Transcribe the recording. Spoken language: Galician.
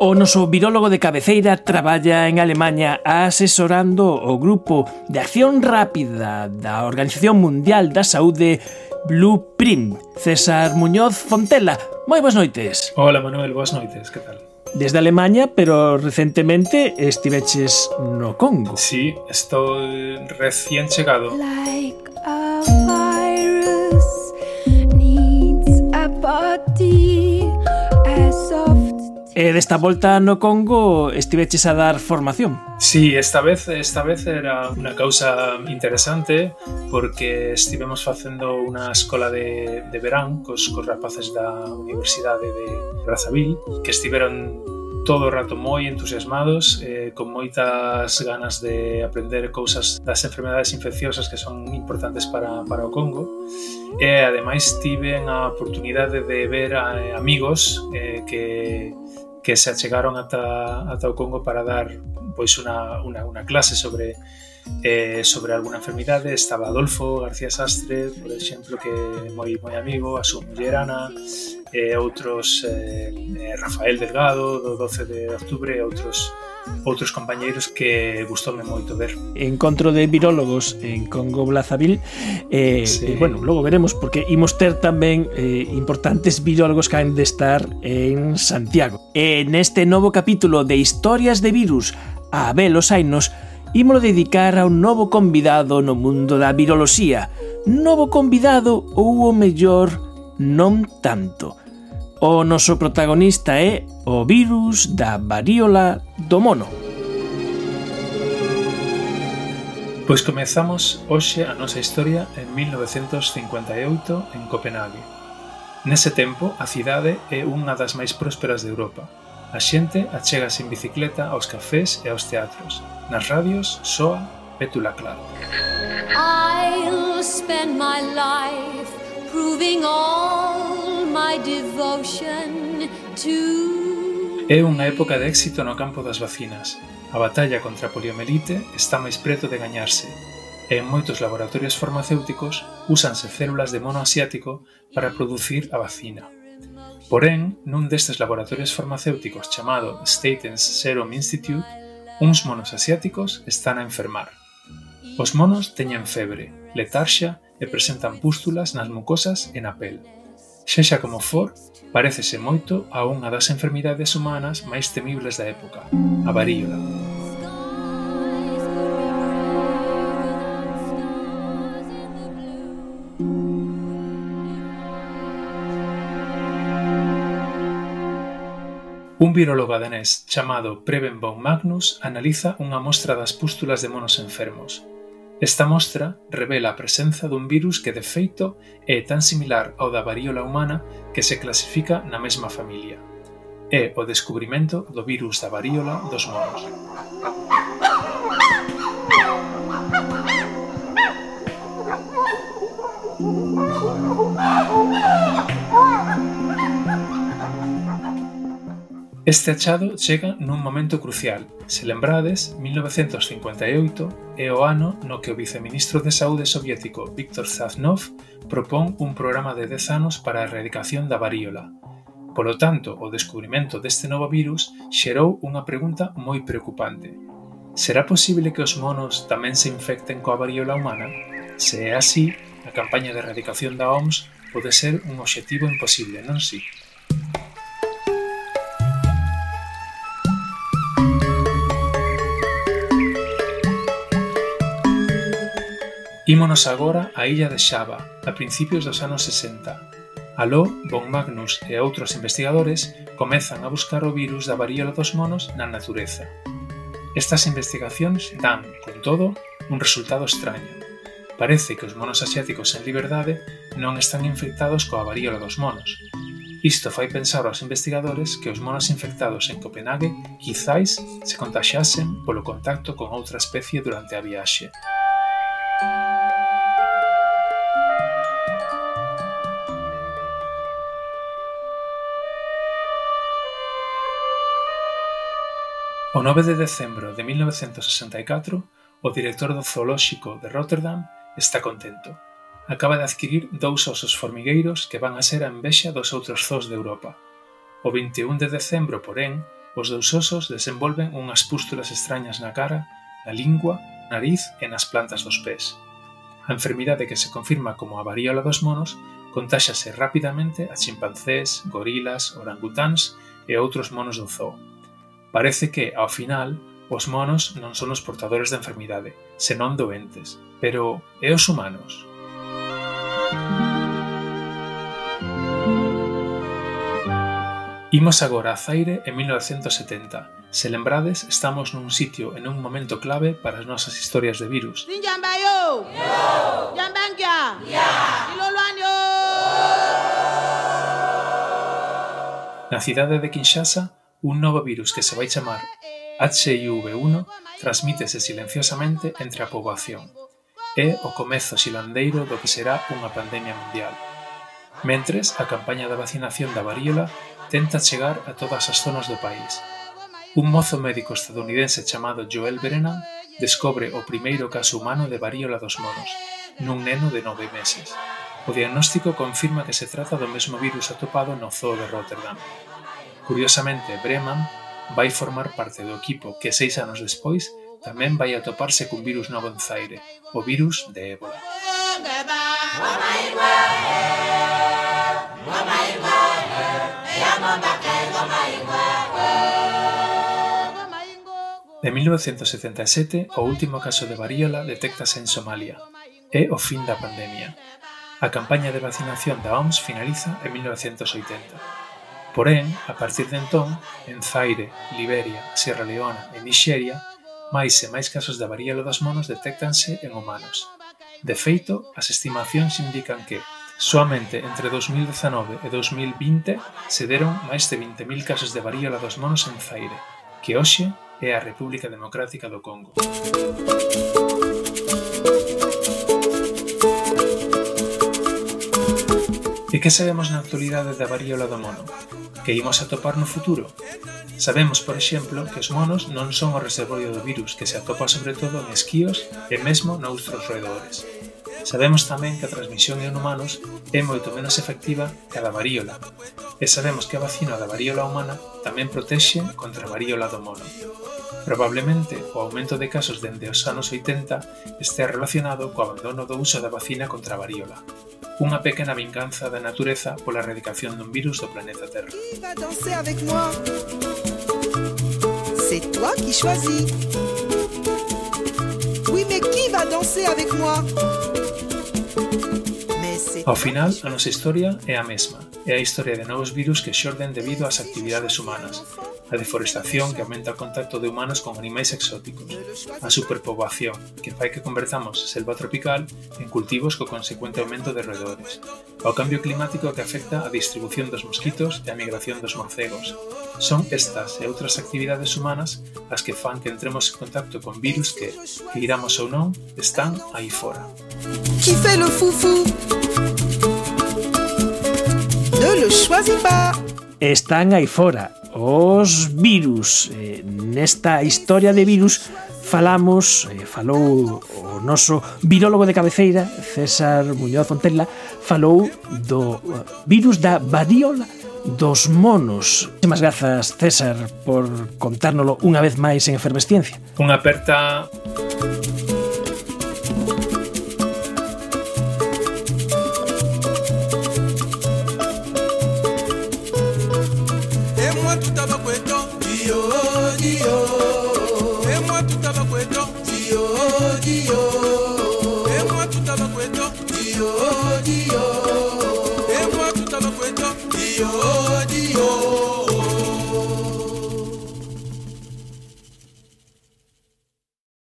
O noso virólogo de cabeceira traballa en Alemanha asesorando o grupo de acción rápida da Organización Mundial da Saúde Blueprint. César Muñoz Fontela, moi boas noites. Hola Manuel, boas noites, que tal? Desde Alemania, pero recentemente estiveches no Congo. Sí, estou recién chegado. Like a virus needs a body E desta volta no Congo estiveches a dar formación. Sí, esta vez esta vez era unha causa interesante porque estivemos facendo unha escola de, de verán cos, cos rapaces da Universidade de Brazzaville que estiveron todo o rato moi entusiasmados, eh, con moitas ganas de aprender cousas das enfermedades infecciosas que son importantes para, para o Congo. E ademais tiven a oportunidade de ver a, eh, amigos eh, que que se achegaron ata, ata o Congo para dar pois unha, unha, unha clase sobre eh, sobre alguna enfermidade. Estaba Adolfo García Sastre por exemplo que moi moi amigo a súa muller Ana e eh, outros eh, Rafael Delgado do 12 de octubre e outros outros compañeiros que gustoume moito ver. Encontro de virólogos en Congo Brazzaville eh, sí. eh, bueno, logo veremos porque imos ter tamén eh, importantes virólogos que han de estar en Santiago. E neste novo capítulo de Historias de Virus a Velos Ainos ímolo dedicar a un novo convidado no mundo da viroloxía. Novo convidado ou o mellor non tanto O noso protagonista é o virus da varíola do mono. Pois comezamos hoxe a nosa historia en 1958 en Copenhague. Nese tempo, a cidade é unha das máis prósperas de Europa. A xente achega en bicicleta aos cafés e aos teatros. Nas radios, soa Pétula Claro. I'll spend my life proving all É unha época de éxito no campo das vacinas. A batalla contra a poliomelite está máis preto de gañarse, e en moitos laboratorios farmacéuticos úsanse células de mono asiático para producir a vacina. Porén, nun destes laboratorios farmacéuticos chamado Statens Serum Institute, uns monos asiáticos están a enfermar. Os monos teñen febre, letarxa e presentan pústulas nas mucosas e na pel. Sexa como for, parécese moito a unha das enfermidades humanas máis temibles da época, a varíola. Un virólogo danés chamado Preben von Magnus analiza unha mostra das pústulas de monos enfermos, Esta mostra revela a presenza dun virus que de feito é tan similar ao da varíola humana que se clasifica na mesma familia. É o descubrimento do virus da varíola dos monos. Oh, Este achado chega nun momento crucial. Se lembrades, 1958 é o ano no que o viceministro de Saúde soviético Viktor Zaznov propón un programa de 10 anos para a erradicación da varíola. Polo tanto, o descubrimento deste novo virus xerou unha pregunta moi preocupante. Será posible que os monos tamén se infecten coa varíola humana? Se é así, a campaña de erradicación da OMS pode ser un obxectivo imposible, non si? Sí? Ímonos agora á illa de Xava, a principios dos anos 60. Aló, von Magnus e outros investigadores comezan a buscar o virus da varíola dos monos na natureza. Estas investigacións dan, con todo, un resultado extraño. Parece que os monos asiáticos en liberdade non están infectados coa varíola dos monos. Isto fai pensar aos investigadores que os monos infectados en Copenhague quizáis se contaxasen polo contacto con outra especie durante a viaxe. O 9 de decembro de 1964, o director do zoolóxico de Rotterdam está contento. Acaba de adquirir dous osos formigueiros que van a ser a envexa dos outros zoos de Europa. O 21 de decembro, porén, os dous osos desenvolven unhas pústulas extrañas na cara, na lingua nariz e nas plantas dos pés. A enfermidade que se confirma como a varíola dos monos contáxase rapidamente a chimpancés, gorilas, orangutáns e outros monos do zoo. Parece que, ao final, os monos non son os portadores da enfermidade, senón doentes. Pero, e os humanos? Imos agora a Zaire en 1970. Se lembrades, estamos nun sitio e nun momento clave para as nosas historias de virus. Na cidade de Kinshasa, un novo virus que se vai chamar HIV-1 transmítese silenciosamente entre a poboación. É o comezo xilandeiro do que será unha pandemia mundial. Mentres, a campaña da vacinación da varíola tenta chegar a todas as zonas do país. Un mozo médico estadounidense chamado Joel Brennan descobre o primeiro caso humano de varíola dos monos, nun neno de nove meses. O diagnóstico confirma que se trata do mesmo virus atopado no zoo de Rotterdam. Curiosamente, Breman vai formar parte do equipo que seis anos despois tamén vai atoparse cun virus novo en Zaire, o virus de ébola. De 1977, o último caso de varíola detectase en Somalia. É o fin da pandemia. A campaña de vacinación da OMS finaliza en 1980. Porén, a partir de entón, en Zaire, Liberia, Sierra Leona e Nixeria, máis e máis casos de varíola dos monos detectanse en humanos. De feito, as estimacións indican que, Soamente entre 2019 e 2020 se deron máis de 20.000 casos de varíola dos monos en Zaire, que hoxe e a República Democrática do Congo. E que sabemos na actualidade da varíola do mono? Que imos atopar no futuro? Sabemos, por exemplo, que os monos non son o reservorio do virus que se atopa sobre todo en esquíos e mesmo noutros roedores. Sabemos tamén que a transmisión en humanos é moito menos efectiva que a da varíola, e sabemos que a vacina da varíola humana tamén protexe contra a varíola do mono. Probablemente o aumento de casos dende os anos 80 estea relacionado co abandono do uso da vacina contra a varíola, unha pequena vinganza da natureza pola erradicación dun virus do planeta Terra. C'est toi qui choisis. Oui, mais qui va danser avec moi Ao final, a nosa historia é a mesma, é a historia de novos virus que xorden debido ás actividades humanas, a deforestación que aumenta o contacto de humanos con animais exóticos, a superpoboación que fai que convertamos selva tropical en cultivos co consecuente aumento de roedores, ao cambio climático que afecta a distribución dos mosquitos e a migración dos morcegos. Son estas e outras actividades humanas as que fan que entremos en contacto con virus que, queiramos ou non, están aí fora. Qui fait le foufou? Ne le choisis pas. Están aí fora os virus. Eh, nesta historia de virus falamos, eh, falou o noso virólogo de cabeceira, César Muñoz Fontella, falou do eh, virus da varíola dos monos. Muchas grazas, César, por contárnolo unha vez máis en Efervesciencia. Unha aperta